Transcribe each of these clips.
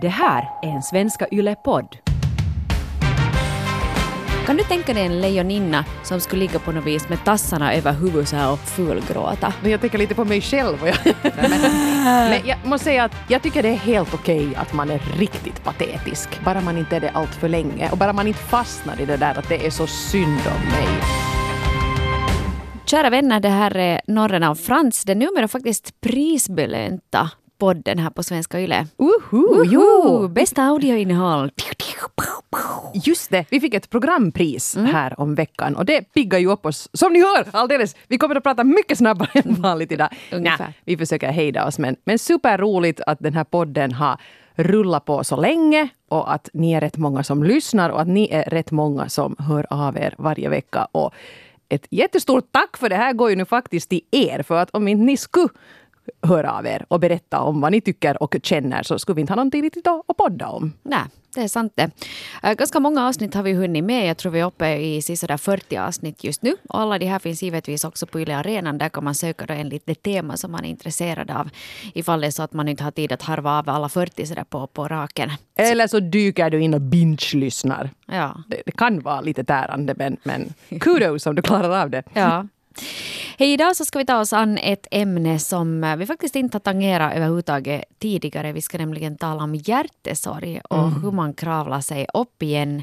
Det här är en Svenska Yle-podd. Kan du tänka dig en lejoninna som skulle ligga på något vis med tassarna över huvudet så här och fulgråta? Men jag tänker lite på mig själv. Men, men jag måste säga att jag tycker det är helt okej att man är riktigt patetisk. Bara man inte är det allt för länge och bara man inte fastnar i det där att det är så synd om mig. Kära vänner, det här är Norren av Frans, den numera faktiskt prisbelönta podden här på Svenska Yle. Uhu, Uhu, bästa audioinnehåll. Just det, vi fick ett programpris Mm. här om veckan och det piggar ju upp oss. Som ni hör alldeles, vi kommer att prata mycket snabbare än vanligt idag. Ungefär. Nä, vi försöker hejda oss men, men superroligt att den här podden har rullat på så länge och att ni är rätt många som lyssnar och att ni är rätt många som hör av er varje vecka. Och ett jättestort tack för det här går ju nu faktiskt till er för att om inte ni skulle höra av er och berätta om vad ni tycker och känner så skulle vi inte ha någonting riktigt att podda om. Nej, det är sant det. Äh, Ganska många avsnitt har vi hunnit med. Jag tror vi är uppe i sådär 40 avsnitt just nu. Och alla de här finns givetvis också på Yle Arenan. Där kan man söka då enligt det tema som man är intresserad av. Ifall det är så att man inte har tid att harva av alla 40 sådär på, på raken. Eller så dyker du in och binge-lyssnar. Ja. Det, det kan vara lite tärande men, men kudos om du klarar av det. Ja. Hej, idag så ska vi ta oss an ett ämne som eh, vi faktiskt inte har tangerat överhuvudtaget tidigare. Vi ska nämligen tala om hjärtesorg och hur man kravlar sig upp igen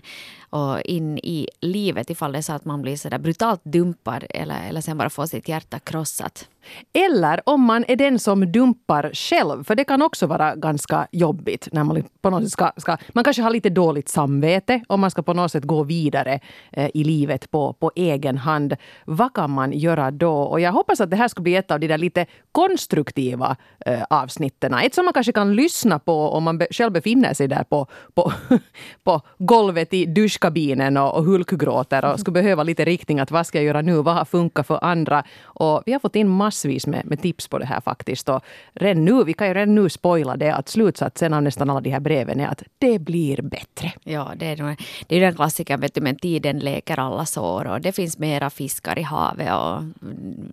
och in i livet ifall det är så att man blir sådär brutalt dumpad eller, eller sen bara får sitt hjärta krossat. Eller om man är den som dumpar själv, för det kan också vara ganska jobbigt. när Man på något sätt ska, ska, man kanske har lite dåligt samvete om man ska på något sätt gå vidare eh, i livet på, på egen hand. Vad kan man göra då? Och jag hoppas att det här ska bli ett av de där lite konstruktiva eh, avsnitten. Ett som man kanske kan lyssna på om man be, själv befinner sig där på, på, på golvet i duschkabinen och, och hulkgråter och skulle behöva lite riktning att vad ska jag göra nu? Vad har funkat för andra? Och vi har fått in massvis med, med tips på det här faktiskt. Och redan nu, vi kan ju redan nu spoila det att slutsatsen av nästan alla de här breven är att det blir bättre. Ja, det är, nog- det är ju den klassikern, vet du, men tiden läker alla sår och det finns mera fiskar i havet och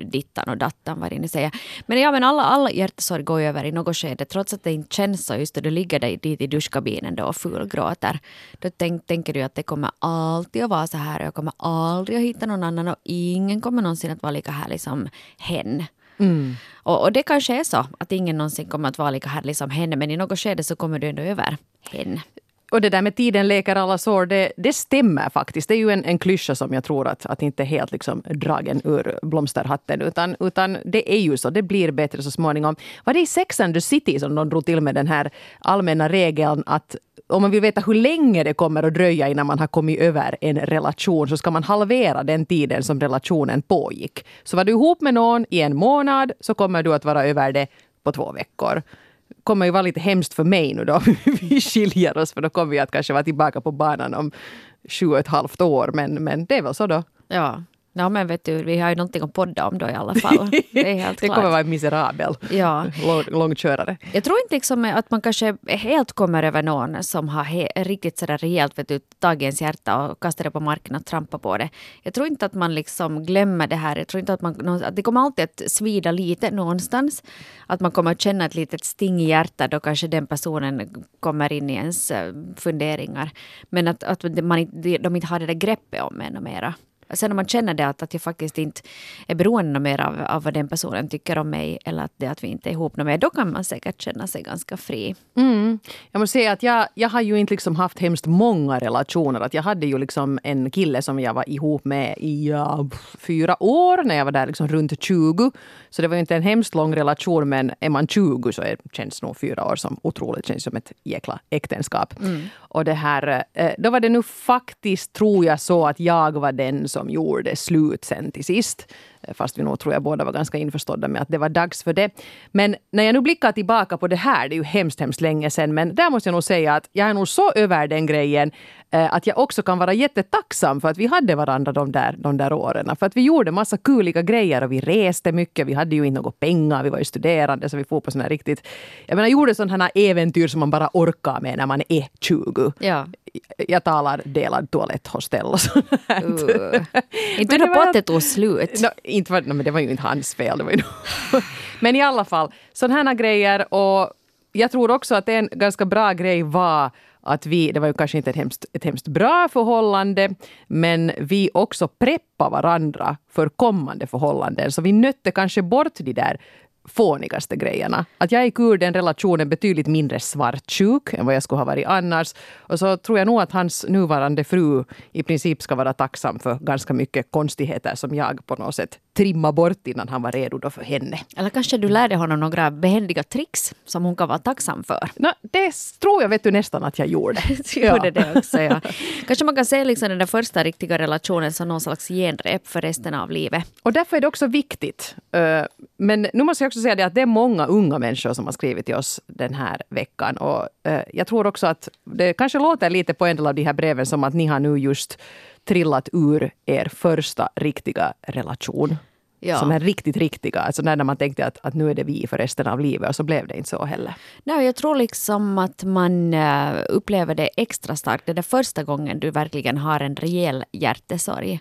dittan och dattan, vad det nu säger. Men ja, men alla, alla hjärtesorg går ju över i något skede, trots att det inte känns så just då du ligger där dit i duschkabinen då och fulgråter. Då tänk, tänker du att det kommer alltid att vara så här och jag kommer aldrig att hitta någon annan och ingen kommer någonsin att vara lika härlig som hen. Mm. Och, och det kanske är så att ingen någonsin kommer att vara lika härlig som henne, men i något skede så kommer du ändå över henne. Och det där med tiden läker alla sår, det, det stämmer faktiskt. Det är ju en, en klyscha som jag tror att, att inte är helt liksom dragen ur blomsterhatten. Utan, utan det är ju så, det blir bättre så småningom. Var det i Sex and the City som de drog till med den här allmänna regeln att om man vill veta hur länge det kommer att dröja innan man har kommit över en relation så ska man halvera den tiden som relationen pågick. Så var du ihop med någon i en månad så kommer du att vara över det på två veckor kommer ju vara lite hemskt för mig nu då vi skiljer oss för då kommer vi att kanske vara tillbaka på banan om sju och ett halvt år. Men, men det är väl så då. Ja ja, men vet du, vi har ju någonting att podda om då i alla fall. Det är helt det kommer vara en miserabel Ja. lång, långkörare. Jag tror inte liksom att man kanske helt kommer över någon som har he- riktigt sådär rejält vet du, tagit ens hjärta och kastat det på marken och trampat på det. Jag tror inte att man liksom glömmer det här. Jag tror inte att man... Att det kommer alltid att svida lite någonstans. Att man kommer att känna ett litet sting i hjärtat då kanske den personen kommer in i ens eh, funderingar. Men att, att man de inte har det där greppet om en och mera. Sen om man känner det att, att jag faktiskt inte är beroende mer av, av vad den personen tycker om mig eller att det att vi inte är ihop mer, då kan man säkert känna sig ganska fri. Mm. Jag måste säga att jag, jag har ju inte liksom haft hemskt många relationer. Att jag hade ju liksom en kille som jag var ihop med i ja, fyra år när jag var där liksom runt 20. Så det var ju inte en hemskt lång relation men är man 20 så är, känns nog fyra år som otroligt. känns som ett jäkla äktenskap. Och det här, eh, då var det nu faktiskt, tror jag, så att jag var den som som gjorde slut sen till sist. Fast vi nog tror jag båda var ganska införstådda med att det var dags för det. Men när jag nu blickar tillbaka på det här, det är ju hemskt, hemskt länge sedan, men där måste jag nog säga att jag är nog så över den grejen eh, att jag också kan vara jättetacksam för att vi hade varandra de där, de där åren. För att vi gjorde massa kuliga grejer och vi reste mycket. Vi hade ju inte några pengar, vi var ju studerande så vi får på här riktigt... Jag menar, gjorde sådana här äventyr som man bara orkar med när man är 20. Ja. Jag talar delad toaletthostell och sånt. Uh. Inte det på att det tog slut. No, inte var, no, men det var ju inte hans fel. Det var ju men i alla fall, sådana här grejer. Och jag tror också att en ganska bra grej var att vi, det var ju kanske inte ett hemskt, ett hemskt bra förhållande, men vi också preppade varandra för kommande förhållanden. Så vi nötte kanske bort de där fånigaste grejerna. Att jag gick ur den relationen betydligt mindre svartsjuk än vad jag skulle ha varit annars. Och så tror jag nog att hans nuvarande fru i princip ska vara tacksam för ganska mycket konstigheter som jag på något sätt trimma bort innan han var redo då för henne. Eller kanske du lärde honom några behändiga tricks som hon kan vara tacksam för. No, det tror jag vet du nästan att jag gjorde. du gjorde det också, ja. Kanske man kan se liksom den där första riktiga relationen som någon slags genrep för resten av livet. Och därför är det också viktigt. eh, Men nu måste jag också säga det att det är många unga människor som har skrivit till oss den här veckan. Och eh, jag tror också att det kanske låter lite på en del av de här breven som att ni har nu just trillat ur er första riktiga relation. Ja. Som är riktigt riktiga. Alltså när man tänkte att, att nu är det vi för resten av livet och så blev det inte så heller. Nej, jag tror liksom att man eh, upplever det extra starkt. Det är första gången du verkligen har en rejäl hjärtesorg.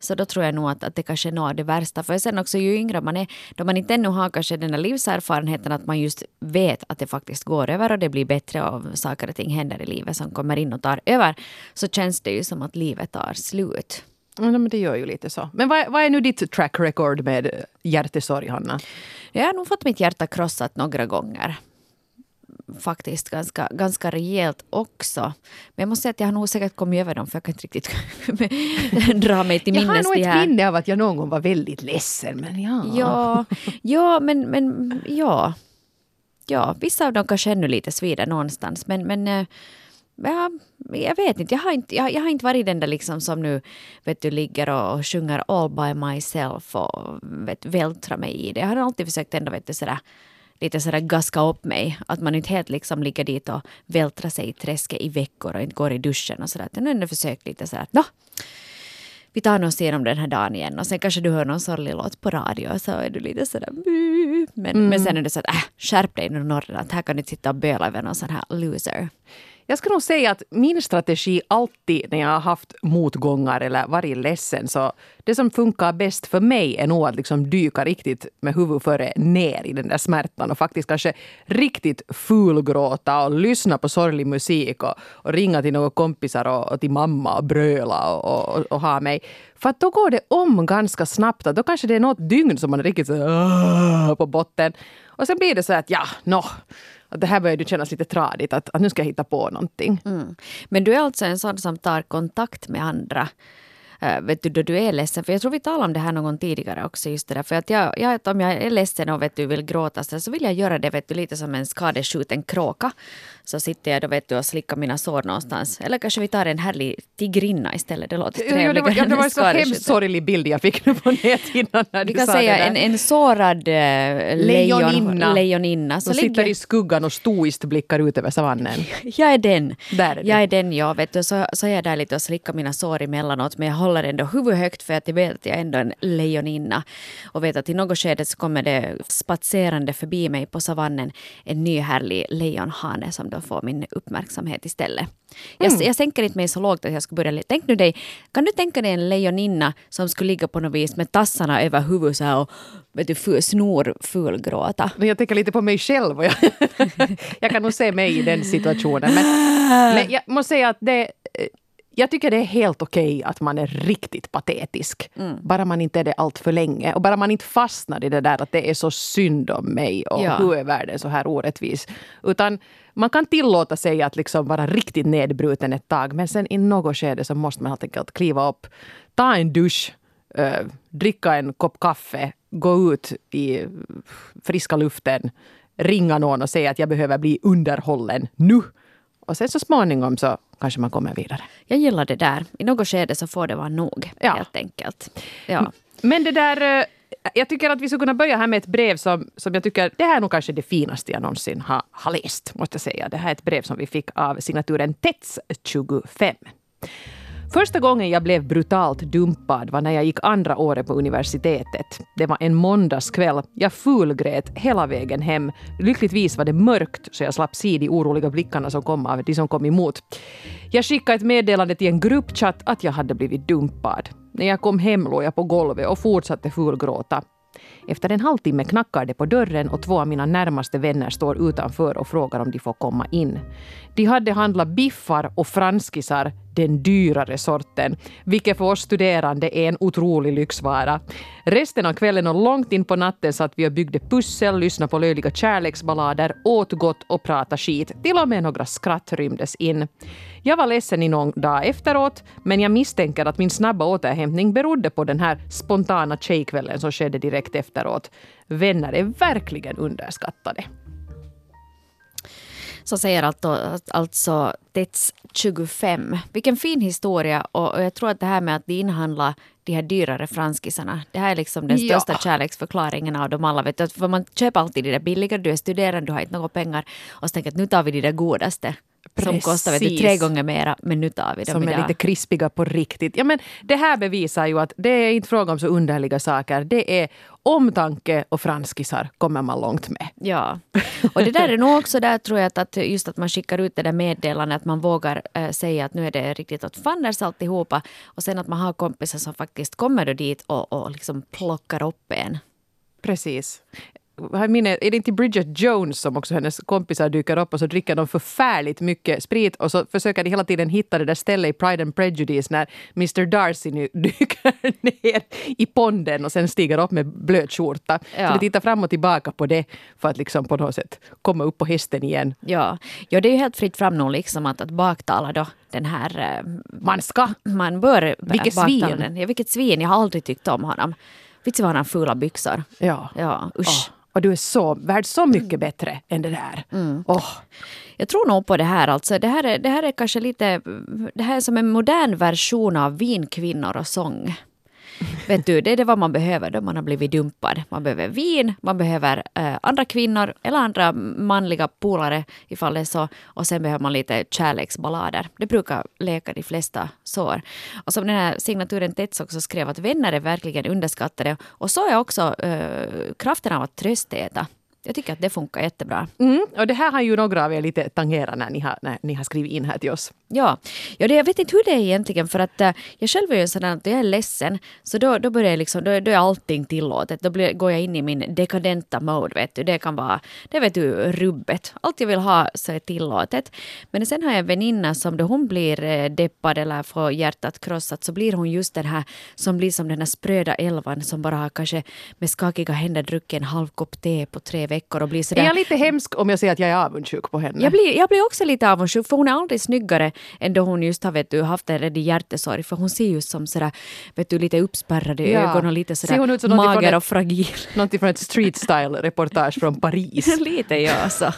Så då tror jag nog att, att det kanske är något av det värsta. För sen också ju yngre man är, då man inte ännu har kanske den här livserfarenheten att man just vet att det faktiskt går över och det blir bättre och saker och ting händer i livet som kommer in och tar över. Så känns det ju som att livet tar slut. Ja, men det gör ju lite så. Men vad, vad är nu ditt track record med hjärtesorg, Hanna? Jag har nog fått mitt hjärta krossat några gånger. Faktiskt ganska, ganska rejält också. Men jag måste säga att jag har nog säkert kommit över dem för jag kan inte riktigt dra mig till Jag har minnes nog ett minne av att jag någon gång var väldigt ledsen. Men ja. Ja, ja men, men ja. Ja, vissa av dem kanske ännu lite svider någonstans. Men, men eh, ja, jag vet inte. Jag har inte, jag, jag har inte varit den där liksom som nu vet du, ligger och, och sjunger all by myself och vet, vältrar mig i det. Jag har alltid försökt ändå vet du, sådär, lite sådär gaska upp mig. Att man inte helt liksom ligger dit och vältrar sig i träsket i veckor och inte går i duschen och sådär. Har ändå försökt lite sådär, nå, vi tar oss igenom den här dagen igen och sen kanske du hör någon sorglig låt på radio och så är du lite sådär "Bu." men, men sen är det så att äh, skärp dig nu norren att här kan du inte sitta och böla över någon sån här loser. Jag ska nog säga att min strategi alltid när jag har haft motgångar eller varit ledsen så det som funkar bäst för mig är nog att liksom dyka riktigt med huvudet före ner i den där smärtan och faktiskt kanske riktigt fulgråta och lyssna på sorglig musik och, och ringa till några kompisar och, och till mamma och bröla och, och, och ha mig. För att då går det om ganska snabbt. Då kanske det är något dygn som man är riktigt så, på botten. Och sen blir det så att ja, nå, att det här börjar kännas lite tradigt. Att, att nu ska jag hitta på någonting. Mm. Men du är alltså en sån som tar kontakt med andra eh, vet du, då du är ledsen. För jag tror vi talade om det här någon gång tidigare också. Just det där. För att jag, jag, om jag är ledsen och vet du, vill gråta så så vill jag göra det vet du, lite som en skadeskjuten kråka. Så sitter jag då vet du, och slickar mina sår någonstans. Eller kanske vi tar en härlig tigrinna istället. Det låter Jo, jo, det var, trevligare ja, det var en så hemskt sorglig bild jag fick nu på näthinnan när Vi du kan sa säga det där. en, en sårad lejon, Lejoninna. lejoninna. Som Så sitter ligger, i skuggan och stoiskt blickar ut över savannen. jag är den. Där är jag är den, ja. Vet du, så, så är jag där lite och slickar mina sår emellanåt. Men jag håller ändå huvudet högt för att jag vet att jag är ändå en lejoninna. Och vet att i något skede så kommer det spatserande förbi mig på savannen en ny härlig lejonhane som då får min uppmärksamhet istället. Jag, Mm. jag sänker inte mig så lågt att jag ska börja... Tänk nu dig, kan du tänka dig en lejoninna som skulle ligga på något vis med tassarna över huvudet så här och vet du, snor fulgråta? Men jag tänker lite på mig själv. Och jag, jag kan nog se mig i den situationen. Men, men jag måste säga att det, jag tycker det är helt okej att man är riktigt patetisk. Mm. Bara man inte är det allt för länge. Och bara man inte fastnar i det där att det är så synd om mig och Ja. hur är världen så här orättvis. Utan man kan tillåta sig att liksom vara riktigt nedbruten ett tag. Men sen i något skede så måste man helt enkelt kliva upp, ta en dusch, eh, dricka en kopp kaffe, gå ut i friska luften, ringa någon och säga att jag behöver bli underhållen nu. Och sen så småningom så kanske man kommer vidare. Jag gillar det där. I något skede så får det vara nog, Ja. helt enkelt. Ja. Men det där... eh, Jag tycker att vi skulle kunna börja här med ett brev som, som jag tycker, det här är nog kanske det finaste jag någonsin har, har läst, måste jag säga. Det här är ett brev som vi fick av signaturen Tets25. Första gången jag blev brutalt dumpad var när jag gick andra året på universitetet. Det var en måndagskväll. Jag fulgrät hela vägen hem. Lyckligtvis var det mörkt så jag slapp se de oroliga blickarna som kom av de som kom emot. Jag skickade ett meddelande till en gruppchatt att jag hade blivit dumpad. När jag kom hem låg jag på golvet och fortsatte fulgråta. Efter en halvtimme knackar det på dörren och två av mina närmaste vänner står utanför och frågar om de får komma in. De hade handlat biffar och franskisar, den dyrare sorten, vilket för oss studerande är en otrolig lyxvara. Resten av kvällen och långt in på natten satt vi och byggde pussel, lyssnade på löjliga kärleksballader, åt gott och pratade skit. Till och med några skratt rymdes in. Jag var ledsen i någon dag efteråt, men jag misstänker att min snabba återhämtning berodde på den här spontana tjejkvällen som skedde direkt efteråt. Vänner är verkligen underskattade. Så säger alltså, alltså Tets 25. Vilken fin historia och jag tror att det här med att de inhandlar de här dyrare franskisarna. Det här är liksom den största ja. kärleksförklaringen av dem alla. Vet du, för man köper alltid de där billiga, du är studerande, du har inte några pengar och så tänker att nu tar vi de där godaste. Precis. Som kostar vet du, tre gånger mera, men nu tar vi dem Som idag. är lite krispiga på riktigt. Ja, men det här bevisar ju att det är inte fråga om så underliga saker. Det är omtanke och franskisar kommer man långt med. Ja, och det där är nog också där tror jag att, just att man skickar ut det där meddelandet, att man vågar äh, säga att nu är det riktigt åt fanders alltihopa. Och sen att man har kompisar som faktiskt kommer då dit och, och liksom plockar upp en. Precis minne, är det inte Bridget Jones som också hennes kompisar dyker upp och så dricker de förfärligt mycket sprit och så försöker de hela tiden hitta det där stället i Pride and Prejudice när Mr Darcy nu dyker ner i ponden och sen stiger upp med blöt skjorta. Ja. Så de tittar fram och tillbaka på det för att liksom på något sätt komma upp på hästen igen. Ja, ja det är ju helt fritt fram nu liksom att, att baktala då den här... Eh, man ska! Man bör Vilket svin! Den. Ja, vilket svin! Jag har aldrig tyckt om honom. Vitsi vad han har fula byxor. Ja. Ja, usch. Oh. Och du är så, värd så mycket bättre än det där. Mm. Oh. Jag tror nog på det här. Alltså. Det, här är, det här är kanske lite... Det här är som en modern version av vinkvinnor och sång. Vet du, det är det vad man behöver då man har blivit dumpad. Man behöver vin, man behöver eh, andra kvinnor eller andra manliga polare ifall det är så. Och sen behöver man lite kärleksballader. Det brukar läka de flesta sår. Och som den här signaturen Tets också skrev att vänner är verkligen underskattade. Och så är också eh, kraften av att tröstäta. Jag tycker att det funkar jättebra. Mm, och det här har ju några av er lite tangerat när ni har, när ni har skrivit in här till oss. Ja, ja det, jag vet inte hur det är egentligen för att uh, jag själv är ju sån att jag är ledsen så då, då börjar jag liksom, då, då är allting tillåtet. Då blir, går jag in i min dekadenta mode vet du. Det kan vara, det vet du, rubbet. Allt jag vill ha så är tillåtet. Men sen har jag en väninna som då hon blir uh, deppad eller får hjärtat krossat så blir hon just den här som blir som den här spröda elvan som bara har kanske med skakiga händer druckit en halv kopp te på tre veckor och blir sådär... Är jag lite hemsk om jag säger att jag är avundsjuk på henne? Jag blir, jag blir också lite avundsjuk för hon är aldrig snyggare än då hon just har vet du, haft en redig hjärtesorg för hon ser ju som sådär, vet du, lite uppspärrade ja. ögon och lite sådär mager och fragil. Någonting från ett street style reportage från Paris. lite ja, så.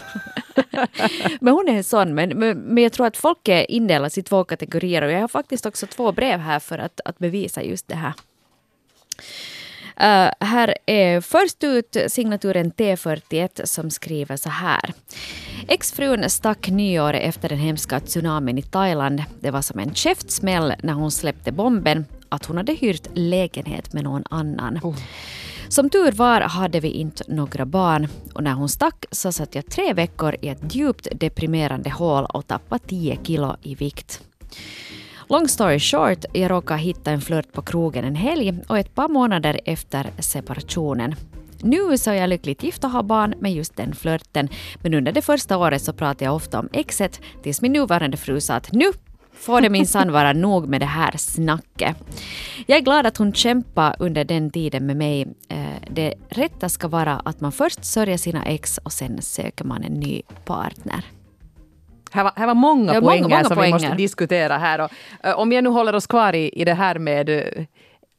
men hon är en sån, men, men, men jag tror att folk är indelas i två kategorier och jag har faktiskt också två brev här för att, att bevisa just det här. Uh, här är först ut signaturen T41 som skriver så här. Exfrun stack nyåret efter den hemska tsunamin i Thailand. Det var som en käftsmäll när hon släppte bomben att hon hade hyrt lägenhet med någon annan. Oh. Som tur var hade vi inte några barn och när hon stack så satt jag tre veckor i ett djupt deprimerande hål och tappade 10 kilo i vikt. Long story short, jag råkade hitta en flört på krogen en helg och ett par månader efter separationen. Nu så är jag lyckligt gift och har barn med just den flörten, men under det första året så pratade jag ofta om exet tills min nuvarande fru sa att nu får det minsann vara nog med det här snacket. Jag är glad att hon kämpade under den tiden med mig. Eh, det rätta ska vara att man först sörjer sina ex och sen söker man en ny partner. Här var, här var många poänger många, många som poänger. vi måste diskutera här. Och, uh, om jag nu håller oss kvar i, i det här med uh,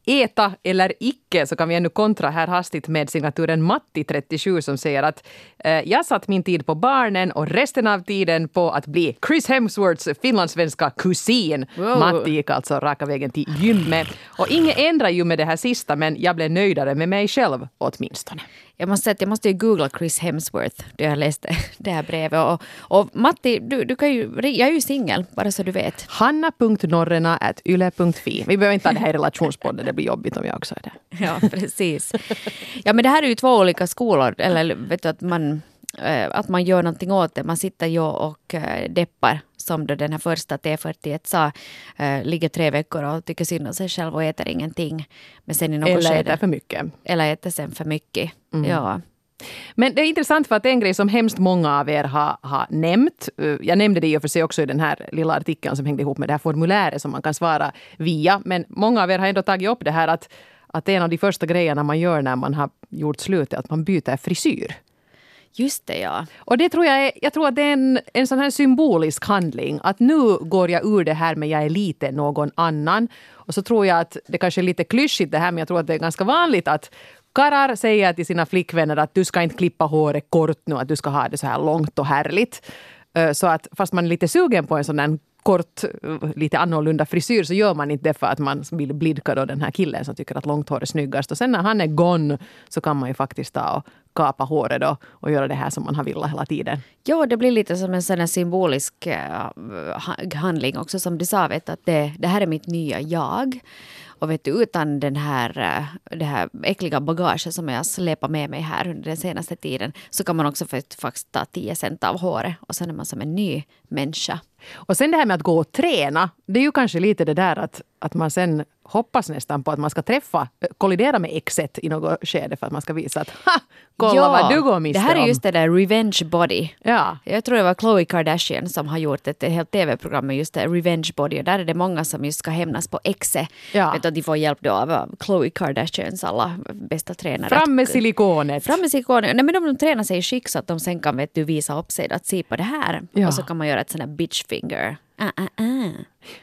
äta eller icke så kan vi ännu kontra här hastigt med signaturen Matti37 som säger att eh, jag satt min tid på barnen och resten av tiden på att bli Chris Hemsworths finlandssvenska kusin. Wow. Matti gick alltså raka vägen till gymmet. Och inget ändrar ju med det här sista men jag blev nöjdare med mig själv åtminstone. Jag måste säga att jag måste ju googla Chris Hemsworth då jag läste det här brevet. Och, och Matti, du, du kan ju, jag är ju singel, bara så du vet. Hanna.norrena.yle.fi. Vi behöver inte ha det här i relationspodden, det blir jobbigt om jag också är det. Ja, precis. Ja, men det här är ju två olika skolor. Eller vet du att man att man gör någonting åt det. Man sitter ju och eh, deppar, som då den här första T41 sa, eh, ligger tre veckor och tycker synd om sig själv och äter ingenting. Men sen i något Eller äter för mycket. Eller äter sen för mycket. Ja. Men det är intressant för att en grej som hemskt många av er har, har nämnt, eh, jag nämnde det i och för sig också i den här lilla artikeln som hängde ihop med det här formuläret som man kan svara via, men många av er har ändå tagit upp det här att, att en av de första grejerna man gör när man har gjort slut är att man byter frisyr. Just det, ja. Och det tror jag, är, jag tror att det är en, en sån här symbolisk handling. Att nu går jag ur det här men jag är lite någon annan. Och så tror jag att det kanske är lite klyschigt det här men jag tror att det är ganska vanligt att karlar säger till sina flickvänner att du ska inte klippa håret kort nu, att du ska ha det så här långt och härligt. Så att fast man är lite sugen på en sån där kort, lite annorlunda frisyr så gör man inte det för att man vill blidka då den här killen som tycker att långt hår är snyggast. Och sen när han är gone så kan man ju faktiskt ta och kapa håret då och göra det här som man har velat hela tiden. Ja, det blir lite som en sån symbolisk eh, ha- handling också som du sa, vet, att det, det här är mitt nya jag. Och vet du, utan den här, eh, det här äckliga bagaget som jag släpar med mig här under den senaste tiden så kan man också faktiskt ta 10 cent av håret och sen är man som en ny människa. Och sen det här med att gå och träna. Det är ju kanske lite det där att, att man sen hoppas nästan på att man ska träffa, eh, kollidera med exet i något skede för att man ska visa att ha, kolla vad du går miste Det här är om. just det där revenge body. Ja. Jag tror det var Khloe Kardashian som har gjort ett helt tv-program med just det, Revenge Body. Och där är det många som just ska hämnas på exet. Ja. Vet du, att de får hjälp då av Khloe Kardashians alla bästa tränare. Fram med silikonet. Fram med silikonen. Nej men de tränar sig i skick så att de sen kan vet du, visa upp sig. Att se på det här. Ja. Och så kan man göra ett sånt här bitch finger. Ah, ah, ah.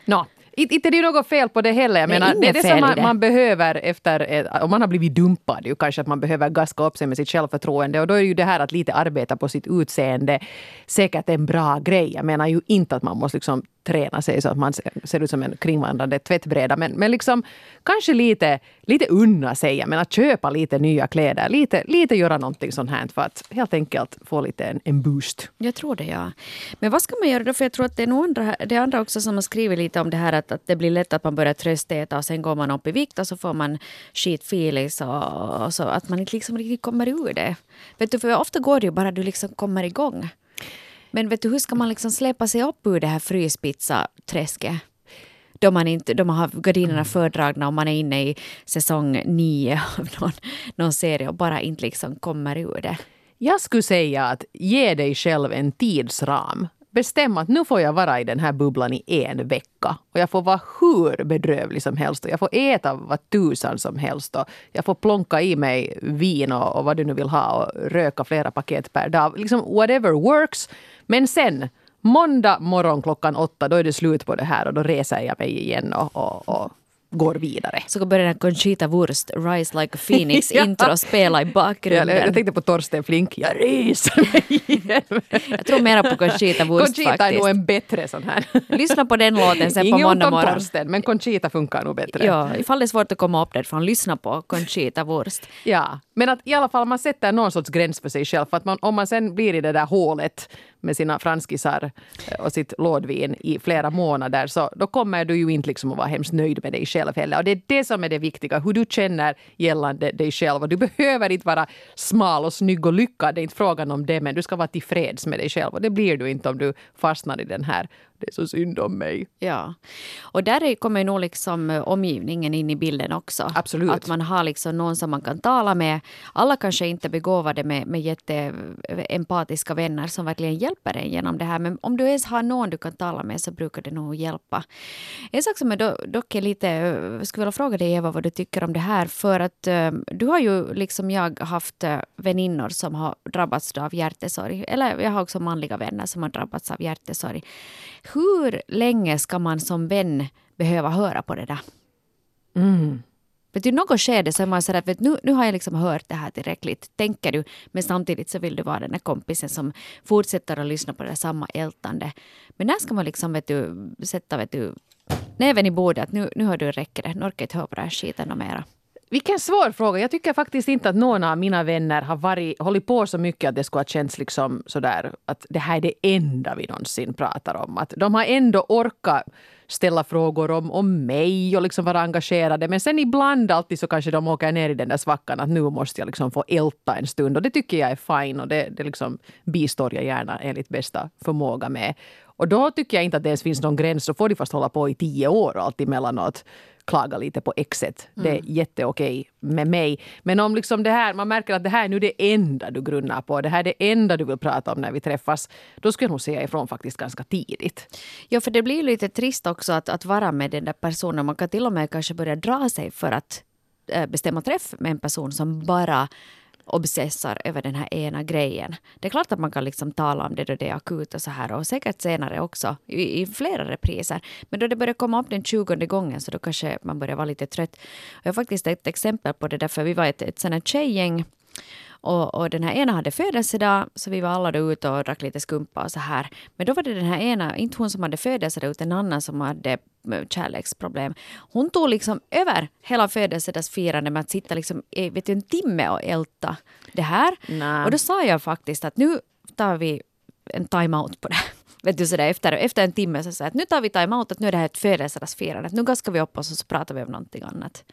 Nå, inte det är något fel på det heller. Jag menar, det är det som man, det. man behöver efter, om man har blivit dumpad, ju kanske att man behöver gaska upp sig med sitt självförtroende. Och då är ju det här att lite arbeta på sitt utseende säkert en bra grej. Jag menar ju inte att man måste liksom träna sig så att man ser- ut som en kringvandrande tvättbräda. Men, men liksom kanske lite, lite unna sig. men att köpa lite nya kläder. Lite, lite göra någonting sånt här för att helt enkelt få lite en, en boost. Jag tror det, ja. Men vad ska man göra då? För jag tror att det är nog andra, det är andra också som har skrivit lite om det här att, att det blir lätt att man börjar tröstäta och sen går man upp i vikt och så får man skitfilis och, och så att man inte liksom riktigt kommer ur det. Vet du, för ofta går det ju bara du liksom kommer igång. Men vet du, hur ska man liksom släppa sig upp ur det här fryspizza-träsket? Då man, inte, då man har gardinerna fördragna och man är inne i säsong nio av någon, någon serie och bara inte liksom kommer ur det. Jag skulle säga att ge dig själv en tidsram. Bestäm att nu får jag vara i den här bubblan i en vecka. Och jag får vara hur bedrövlig som helst. Och jag får äta vad tusan som helst. Och jag får plonka i mig vin och, och vad du nu vill ha och röka flera paket per dag. Liksom whatever works. Men sen, måndag morgon klockan åtta, då är det slut på det här och då reser jag mig igen och, och, och går vidare. Så börjar den Conchita Wurst, Rise Like a Phoenix Ja. intro spela i bakgrunden. jag tänkte på Torsten Flink. Jag reser. Jag tror mera på Conchita Wurst Conchita är faktiskt. nog en bättre sån här. Lyssna på den låten sen på Inget ont måndag morgon. Torsten, men Conchita funkar nog bättre. Ja, ifall det är svårt att komma upp därifrån, lyssna på Conchita Wurst. Ja, men att i alla fall man sätter någon sorts gräns för sig själv. För att man, om man sen blir i det där hålet med sina franskisar eh, och sitt lådvin i flera månader så då kommer du ju inte liksom att vara hemskt nöjd med dig själv heller. Och det är det som är det viktiga, hur du känner gällande dig själv. Och du behöver inte vara smal och snygg och lyckad, det är inte frågan om det, men du ska vara tillfreds med dig själv. Och det blir du inte om du fastnar i den här, det är så synd om mig. Ja. Och där är- kommer nog liksom eh, omgivningen in i bilden också. Absolut. Att man har liksom någon som man kan tala med. Alla kanske inte är begåvade med, med jätteempatiska vänner som verkligen hjälper en genom det här. Men om du ens har någon du kan tala med så brukar det nog hjälpa. En sak som jag do, dock är lite, eh, skulle vilja fråga dig Eva vad du tycker om det här. För att eh, du har ju liksom jag haft eh, väninnor som har drabbats av hjärtesorg. Eller jag har också manliga vänner som har drabbats av hjärtesorg. Hur länge ska man som vän behöva höra på det där? Vet du, något skede så är man sådär, vet, nu, nu har jag liksom hört det här tillräckligt, tänker du. Men samtidigt så vill du vara den där kompisen som fortsätter att lyssna på det samma ältande. Men när ska man liksom, vet du, sätta vet du, näven i bordet att nu, nu har du räcker det, nu orkar jag inte höra på den här skiten och mera. Vilken svår fråga. Jag tycker faktiskt inte att någon av mina vänner har varit, hållit på så mycket att det skulle ha känts liksom sådär att det här är det enda vi någonsin pratar om. Att de har ändå orkat ställa frågor om, om mig och liksom vara engagerade. Men sen ibland alltid så kanske de åker ner i den där svackan att nu måste jag liksom få älta en stund. Och det tycker jag är fine och det, det liksom bistår jag gärna enligt bästa förmåga med. Och då tycker jag inte att det ens finns någon gräns. Då får de fast hålla på i tio år och allt emellanåt klaga lite på exet. Det är Mm. jätteokej med mig. Men om liksom det här, man märker att det här är nu det enda du grunnar på, det här är det enda du vill prata om när vi träffas, då skulle jag nog säga ifrån faktiskt ganska tidigt. Ja, för det blir lite trist också att, att vara med den där personen. Man kan till och med kanske börja dra sig för att eh, bestämma träff med en person som bara obsessar över den här ena grejen. Det är klart att man kan liksom tala om det då det är akut och så här och säkert senare också i, i flera repriser. Men då det börjar komma upp den tjugonde gången så då kanske man börjar vara lite trött. Jag har faktiskt ett exempel på det där för vi var ett, ett sånt här tjejgäng och, och den här ena hade födelsedag, så vi var alla då ute och drack lite skumpa och så här. Men då var det den här ena, inte hon som hade födelsedag, utan en annan som hade eh, kärleksproblem. Hon tog liksom över hela födelsedagsfirandet med att sitta liksom, vet du, en timme och älta det här. Nej. Och då sa jag faktiskt att nu tar vi en time-out på det. Vet du, sådär, efter, efter en timme så sa att nu tar vi time-out, att nu är det här ett födelsedagsfirande. Att Nu gaskar vi upp oss och så pratar vi om någonting annat.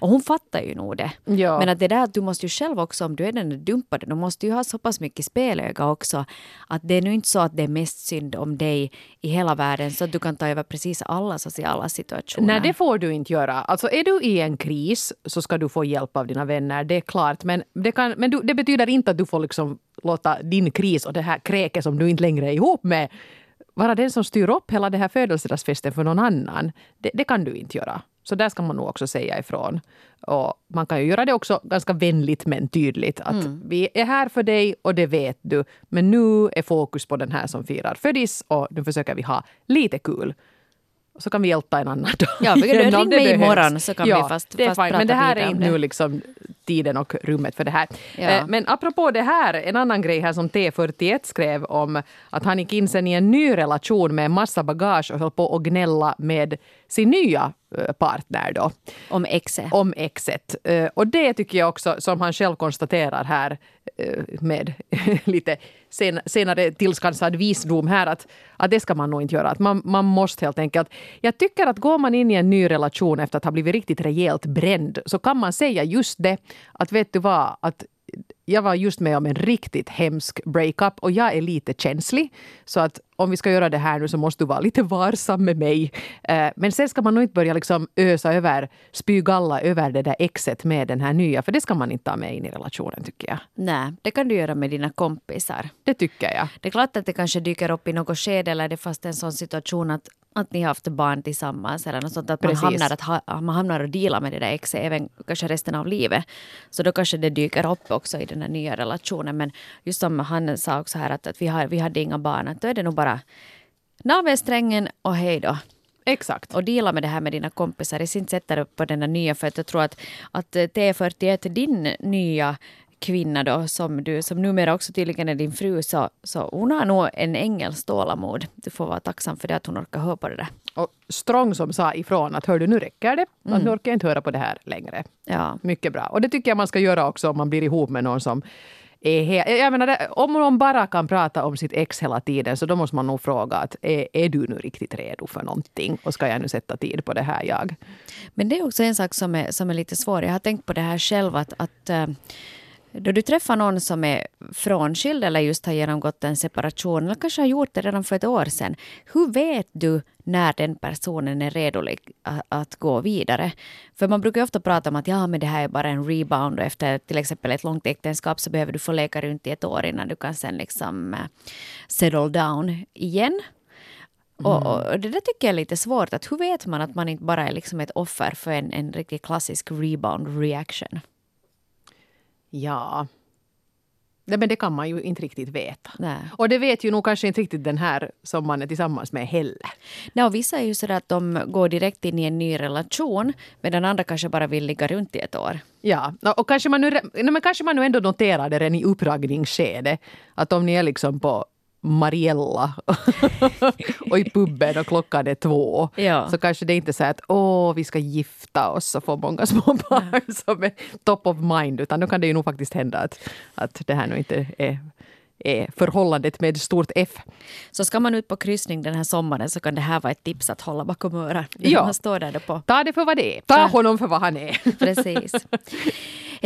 Och hon fattar ju nog det. Ja. Men att det där att du måste ju själv också, om du är den dumpade, du måste ju ha så pass mycket spelöga också. Att det är nu inte så att det är mest synd om dig i hela världen så att du kan ta över precis alla sociala situationer. Nej, det får du inte göra. Alltså är du i en kris så ska du få hjälp av dina vänner, det är klart. Men det, kan, men du, det betyder inte att du får liksom låta din kris och det här kräket som du inte längre är ihop med vara den som styr upp hela den här födelsedagsfesten för någon annan. Det, det kan du inte göra. Så där ska man nog också säga ifrån. Och man kan ju göra det också ganska vänligt men tydligt. Att vi är här för dig och det vet du. Men nu är fokus på den här som firar födis och nu försöker vi ha lite kul. Så kan vi hjälpa en annan dag. Ja, vi kan igen ring mig behövs. imorgon så kan vi fast- det är fast fine. prata Men det här är inte nu liksom tiden och rummet för det här. Ja. Eh, Men apropå det här, en annan grej här som T41 skrev om att han gick in sen i en ny relation med en massa bagage och höll på att gnälla med sin nya partner då Om exet. om exet. Eh, Och det tycker jag också, som han själv konstaterar här eh, med lite sen, senare tillskansad visdom här, att, att det ska man nog inte göra. Att man, man måste helt enkelt... Jag tycker att går man in i en ny relation efter att ha blivit riktigt rejält bränd så kan man säga just det, att vet du vad, att jag var just med om en riktigt hemsk breakup och jag är lite känslig. Så att om vi ska göra det här nu så måste du vara lite varsam med mig. Eh, Men sen ska man nog inte börja liksom ösa över, spy galla över det där exet med den här nya. För det ska man inte ta med in i relationen tycker jag. Nej, det kan du göra med dina kompisar. Det tycker jag. Det är klart att det kanske dyker upp i något skede eller det fast en sån situation att, att ni har haft barn tillsammans eller något sånt att man hamnar, att ha, man hamnar och dealar med det där exet även kanske resten av livet. Så då kanske det dyker upp också i den här nya relationen. Men just som han sa också här att, att vi, har, vi hade inga barn, att då är det nog bara navelsträngen och hej då. Exakt. och deala med det här med dina kompisar. Jag inte sätta upp på den nya för att jag tror att, att eh, T41, din nya kvinna då som du som numera också tydligen är din fru så, så hon har nog en ängels tålamod. Du får vara tacksam för det att hon orkar höra på det där. Och Strong som sa ifrån att hör du nu räcker det. Att nu orkar jag inte höra på det här längre. Ja. Mycket bra. Och det tycker jag man ska göra också om man blir ihop med någon som är he- jag menar, om någon bara kan prata om sitt ex hela tiden så då måste man nog fråga att är, är du nu riktigt redo för någonting? Och ska jag nu sätta tid på det här jag? Men det är också en sak som är, som är lite svår. Jag har tänkt på det här själv att, att eh, då du träffar någon som är frånskild eller just har genomgått en separation eller kanske har gjort det redan för ett år sedan. Hur vet du när den personen är redo att, gå vidare? För man brukar ofta prata om att ja, men det här är bara en rebound och efter till exempel ett långt äktenskap så behöver du få leka runt i ett år innan du kan sen liksom eh, settle down igen. Och, och det där tycker jag är lite svårt. Att hur vet man att man inte bara är liksom ett offer för en, en riktigt klassisk rebound reaction? Ja. Nej, men det kan man ju inte riktigt veta. Nej. Och det vet ju nog kanske inte riktigt den här som man är tillsammans med heller. Nej, och vissa är ju sådär att de går direkt in i en ny relation medan andra kanske bara vill ligga runt i ett år. Ja, och kanske man, nu, nej, men kanske man nu ändå noterar det redan i uppraggningsskedet. Att om ni är liksom på Mariella och i puben och klockan är två. Ja. Så kanske det inte är så att åh, vi ska gifta oss och få många små barn som är top of mind. Utan då kan det ju nog faktiskt hända att, att det här nu inte är är förhållandet med stort F. Så ska man ut på kryssning den här sommaren så kan det här vara ett tips att hålla bakom örat. Ja. Man står där på. Ta det för vad det är. Ta Ja. honom för vad han är. Precis.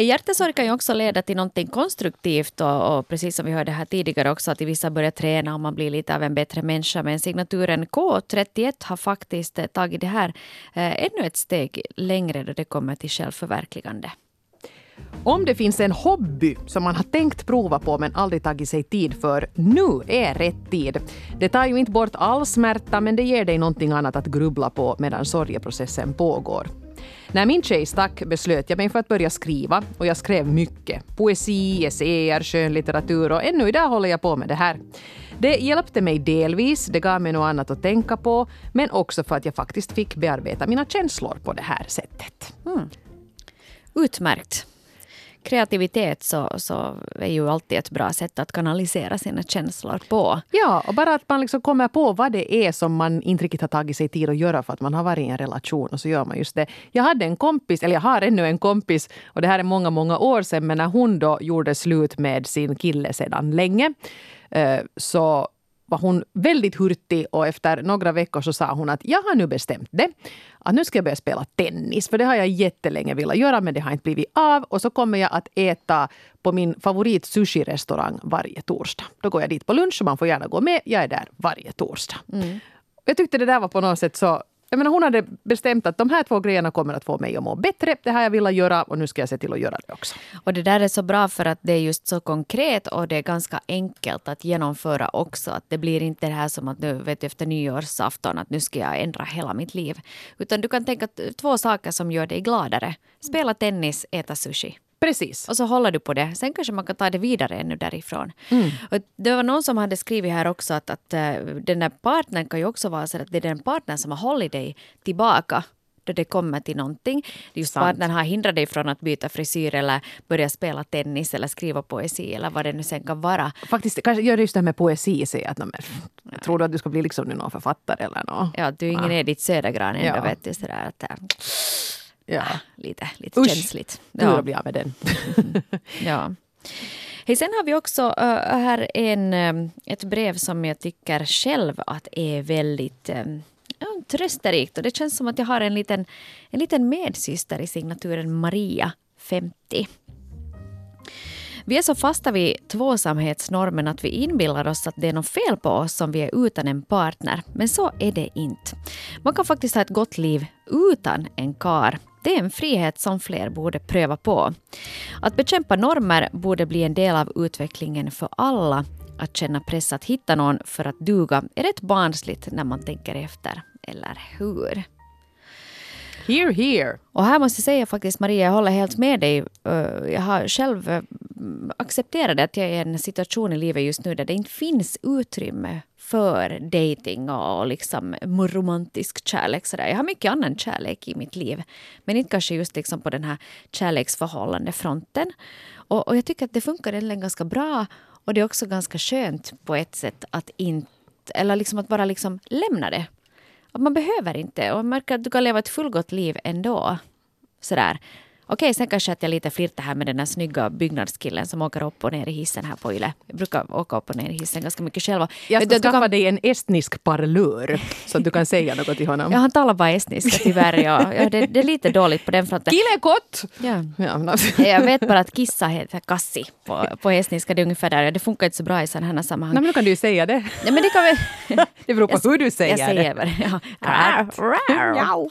Hjärtesorg kan ju också leda till någonting konstruktivt och, och precis som vi hörde här tidigare också att vissa börjar träna och man blir lite av en bättre människa. Men signaturen K31 har faktiskt eh, tagit det här eh, ännu ett steg längre då det kommer till självförverkligande. Om det finns en hobby som man har tänkt prova på men aldrig tagit sig tid för, nu är rätt tid. Det tar ju inte bort all smärta men det ger dig någonting annat att grubbla på medan sorgeprocessen pågår. När min tjej stack beslöt jag mig för att börja skriva och jag skrev mycket. Poesi, essäer, skönlitteratur och ännu idag håller jag på med det här. Det hjälpte mig delvis, det gav mig något annat att tänka på men också för att jag faktiskt fick bearbeta mina känslor på det här sättet. Mm. Utmärkt. Kreativitet så, så är ju alltid ett bra sätt att kanalisera sina känslor på. Ja, och bara att man liksom kommer på vad det är som man inte riktigt har tagit sig tid att göra för att man har varit i en relation och så gör man just det. Jag hade en kompis, eller jag har ännu en kompis och det här är många, många år sedan men när hon då gjorde slut med sin kille sedan länge eh, så var hon väldigt hurtig och efter några veckor så sa hon att jag har nu bestämt det. Att nu ska jag börja spela tennis för det har jag jättelänge velat göra men det har inte blivit av. Och så kommer jag att äta på min favorit sushi-restaurang varje torsdag. Då går jag dit på lunch och man får gärna gå med. Jag är där varje torsdag. Jag tyckte det där var på något sätt så jag menar, hon hade bestämt att de här två grejerna kommer att få mig att må bättre. Det här jag velat göra och nu ska jag se till att göra det också. Och det där är så bra för att det är just så konkret och det är ganska enkelt att genomföra också. Att det blir inte det här som att nu vet du, efter nyårsafton att nu ska jag ändra hela mitt liv. Utan du kan tänka två saker som gör dig gladare. Spela tennis, äta sushi. Precis. Och så håller du på det. Sen kanske man kan ta det vidare ännu därifrån. Och det var någon som hade skrivit här också att, att eh, den där partnern kan ju också vara så att det är den partnern som har hållit dig tillbaka då det kommer till någonting. Just Sant. partnern har hindrat dig från att byta frisyr eller börja spela tennis eller skriva poesi eller vad det nu sen kan vara. Faktiskt, kanske gör just det här med poesi. Säga att, "Nå, men, tror du att du ska bli liksom någon författare eller något? Ja, du är ingen Edith Södergran ändå Ja. vet du sådär att äh, Ja. lite, lite Usch. känsligt. Ja. blir jag med den. Ja. Hej, sen har vi också uh, här en, um, ett brev som jag tycker själv att är väldigt um, trösterikt. Och det känns som att jag har en liten, en liten medsyster i signaturen Maria, 50. Vi är så fasta vid tvåsamhetsnormen att vi inbillar oss att det är något fel på oss som vi är utan en partner. Men så är det inte. Man kan faktiskt ha ett gott liv utan en kar. Det är en frihet som fler borde pröva på. Att bekämpa normer borde bli en del av utvecklingen för alla. Att känna press att hitta någon för att duga är rätt barnsligt när man tänker efter. Eller hur? Here, here. Och här måste jag säga faktiskt Maria, jag håller helt med dig. Eh, jag har själv eh, accepterat att jag är i en situation i livet just nu där det inte finns utrymme för dating och liksom romantisk kärlek. Sådär. Jag har mycket annan kärlek i mitt liv. Men inte kanske just liksom på den här kärleksförhållande-fronten. Och, och jag tycker att det funkar egentligen ganska bra. Och det är också ganska skönt på ett sätt att inte, eller liksom att bara liksom lämna det. Att man behöver inte. Och man märker att du kan leva ett fullgott liv ändå. Sådär. Okej, sen kanske att jag lite flirtar här med den där snygga byggnadskillen som åker upp och ner i hissen här på Yle. Jag brukar åka upp och ner i hissen ganska mycket själv. Jag ska du, skaffa kan- dig en estnisk parlör så att du kan säga något till honom. Ja, han talar bara estniska tyvärr. Ja. Ja, det, det är lite dåligt på den fronten. Killekott! Ja. Ja, alltså- Jag vet bara att kissa heter kassi på, på estniska. Det är ungefär där. Det funkar inte så bra i sådana här sammanhang. Nej, men då kan du ju säga det. Ja, men det kan vi... Det beror på hur du säger jag säger det. bara, ja. Mjau.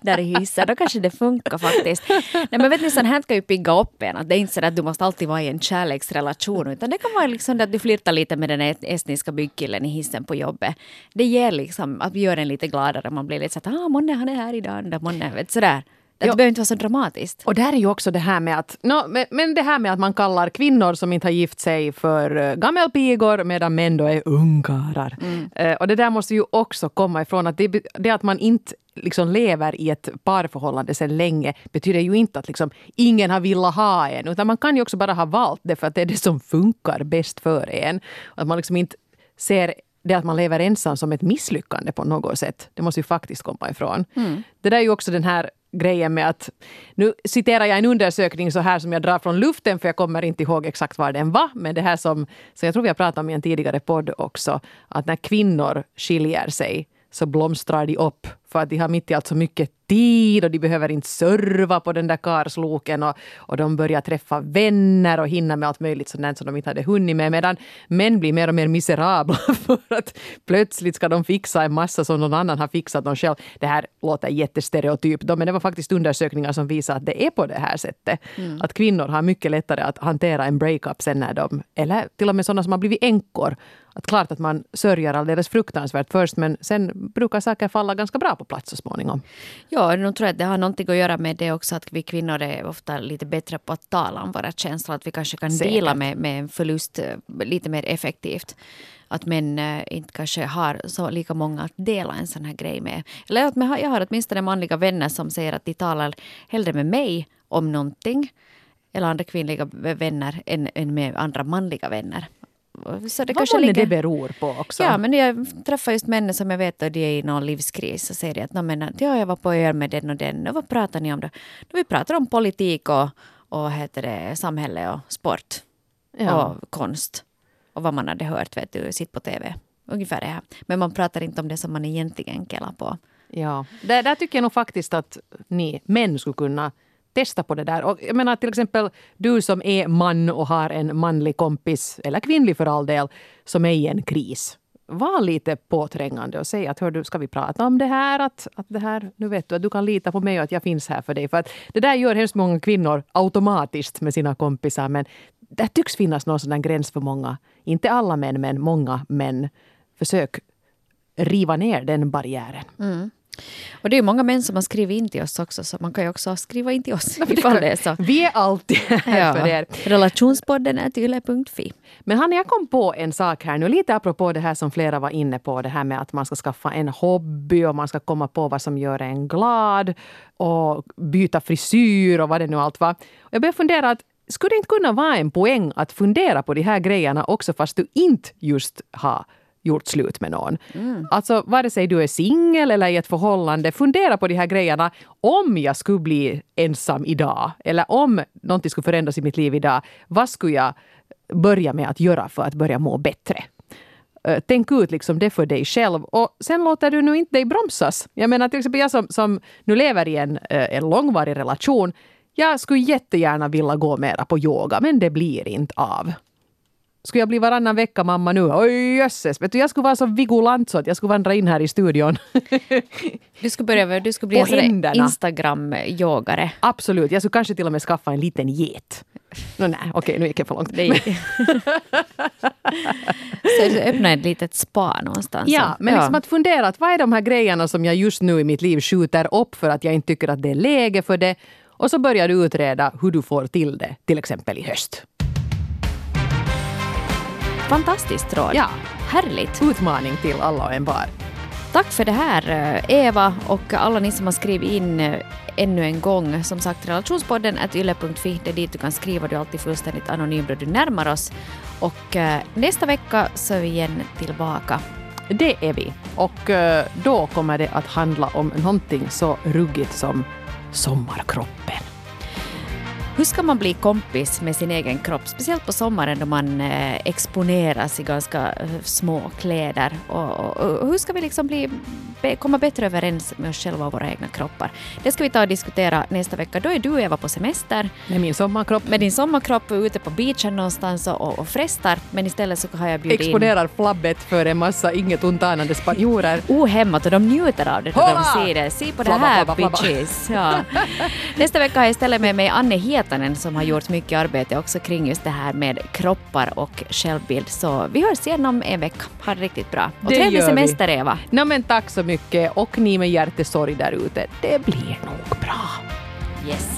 Där i hissen. Då kanske det funkar faktiskt. Nej, men vet ni, sånt här kan ju pigga upp en. Att det är inte så att du måste alltid vara i en kärleksrelation. Utan det kan vara liksom att du flirtar lite med den estniska byggkillen i hissen på jobbet. Det ger liksom att vi gör en lite gladare. Man blir lite så att ah, månne han är här idag. Månne, vet, sådär. Det behöver inte vara så dramatiskt. Och där är ju också det här med att, no, men, men det här med att man kallar kvinnor som inte har gift sig för uh, gammelpigor medan män då är ungkarlar. Eh, och det där måste ju också komma ifrån att det, det att man inte liksom lever i ett parförhållande sedan länge betyder ju inte att liksom ingen har velat ha en. Utan man kan ju också bara ha valt det för att det är det som funkar bäst för en. Att man liksom inte ser det att man lever ensam som ett misslyckande på något sätt. Det måste ju faktiskt komma ifrån. Det där är ju också den här grejen med att... Nu citerar jag en undersökning så här som jag drar från luften för jag kommer inte ihåg exakt var den var. Men det här som, som jag tror vi har pratat om i en tidigare podd också. Att när kvinnor skiljer sig så blomstrar de upp för att de har mitt i allt så mycket tid och de behöver inte serva på den där karsloken och, och de börjar träffa vänner och hinna med allt möjligt sådant som de inte hade hunnit med. Medan män blir mer och mer miserabla för att plötsligt ska de fixa en massa som någon annan har fixat dem själv. Det här låter jättestereotypt men det var faktiskt undersökningar som visar att det är på det här sättet. Att kvinnor har mycket lättare att hantera en breakup sen när de, eller till och med sådana som har blivit änkor. Att klart att man sörjer alldeles fruktansvärt först men sen brukar saker falla ganska bra på plats så småningom. Ja, nog tror jag att det har någonting att göra med det också att vi kvinnor är ofta lite bättre på att tala om våra känslor. Att vi kanske kan Säkert. dela med, med en förlust eh, lite mer effektivt. Att män eh, inte kanske har så lika många att dela en sån här grej med. Eller att jag har åtminstone manliga vänner som säger att de talar hellre med mig om någonting. Eller andra kvinnliga vänner än, än med andra manliga vänner. Så det Vad kanske ligger... det beror på också? Ja, men jag träffar just män som jag vet att de är i någon livskris och säger de att "Nå, men, att, ja, jag var på öl med den och den. Och vad pratar ni om då? då vi pratar om politik och, och heter det, samhälle och sport Ja. och konst. Och vad man hade hört, vet du, sitt på tv. Ungefär det här. Men man pratar inte om det som man egentligen kellar på. Ja, där, där tycker jag nog faktiskt att ni män skulle kunna testa på det där. Och jag menar till exempel du som är man och har en manlig kompis, eller kvinnlig för all del, som är i en kris. Var lite påträngande och säg att hör du, ska vi prata om det här? Att, att det här, nu vet du att du kan lita på mig och att jag finns här för dig. För att det där gör hemskt många kvinnor automatiskt med sina kompisar. Men det tycks finnas någon sådan gräns för många. Inte alla män, men många män. Försök riva ner den barriären. Mm. Och det är många män som har skrivit in till oss också, så man kan ju också skriva in till oss ifall det är så. Vi är alltid här för er. Relationspodden är yle.fi. Men Hanna, jag kom på en sak här nu, lite apropå det här som flera var inne på, det här med att man ska skaffa en hobby och man ska komma på vad som gör en glad och byta frisyr och vad det nu allt var. Jag började fundera att skulle det inte kunna vara en poäng att fundera på de här grejerna också fast du inte just har gjort slut med någon. Alltså vare sig du är singel eller i ett förhållande, fundera på de här grejerna. Om jag skulle bli ensam idag eller om någonting skulle förändras i mitt liv idag, vad skulle jag börja med att göra för att börja må bättre? Eh, Tänk ut liksom det för dig själv och sen låter du nu inte dig bromsas. Jag menar till exempel jag som, som nu lever i en, eh, en långvarig relation. Jag skulle jättegärna vilja gå mera på yoga men det blir inte av. Skulle jag bli varannan vecka mamma nu? Oj jösses! Vet du, jag skulle vara så vigulant så att jag skulle vandra in här i studion. Du skulle, börja, du skulle bli På en. Instagram-yogare. Absolut, jag skulle kanske till och med skaffa en liten get. No, nej, okej, nu gick jag för långt. Så du öppna ett litet spa någonstans. Ja, men ja. liksom att fundera att vad är de här grejerna som jag just nu i mitt liv skjuter upp för att jag inte tycker att det är läge för det. Och så börjar du utreda hur du får till det, till exempel i höst. Fantastiskt råd. Ja. Härligt. Utmaning till alla och en var. Tack för det här eh, Eva och alla ni som har skrivit in eh, ännu en gång. Som sagt relationspodden at yle.fi. Det är dit du kan skriva. Du är alltid fullständigt anonym då du närmar oss. Och eh, nästa vecka så är vi igen tillbaka. Det är vi. Och då kommer det att handla om någonting så ruggigt som sommarkroppen. Hur ska man bli kompis med sin egen kropp? Speciellt på sommaren då man eh, exponeras i ganska eh, små kläder. Och, och, och hur ska vi liksom bli, komma bättre överens med oss själva och våra egna kroppar? Det ska vi ta och diskutera nästa vecka. Då är du Eva på semester Med min sommarkropp. med din sommarkropp ute på beachen någonstans och, och, frestar. Men istället så har jag bjudit in Exponerar flabbet för en massa inget ont anande spanjorer. ohämmat och de njuter av det när de ser det. Se på Flabba, det här flabba, flabba. bitches. Ja. Nästa vecka har jag istället med mig Anne Hietanen som har gjort mycket arbete också kring just det här med kroppar och självbild. Så vi hörs igen om en vecka. Ha det riktigt bra. Och Det trevlig gör vi. semester Eva. No, men tack så mycket och ni med hjärtesorg där ute. Det blir nog bra. Yes.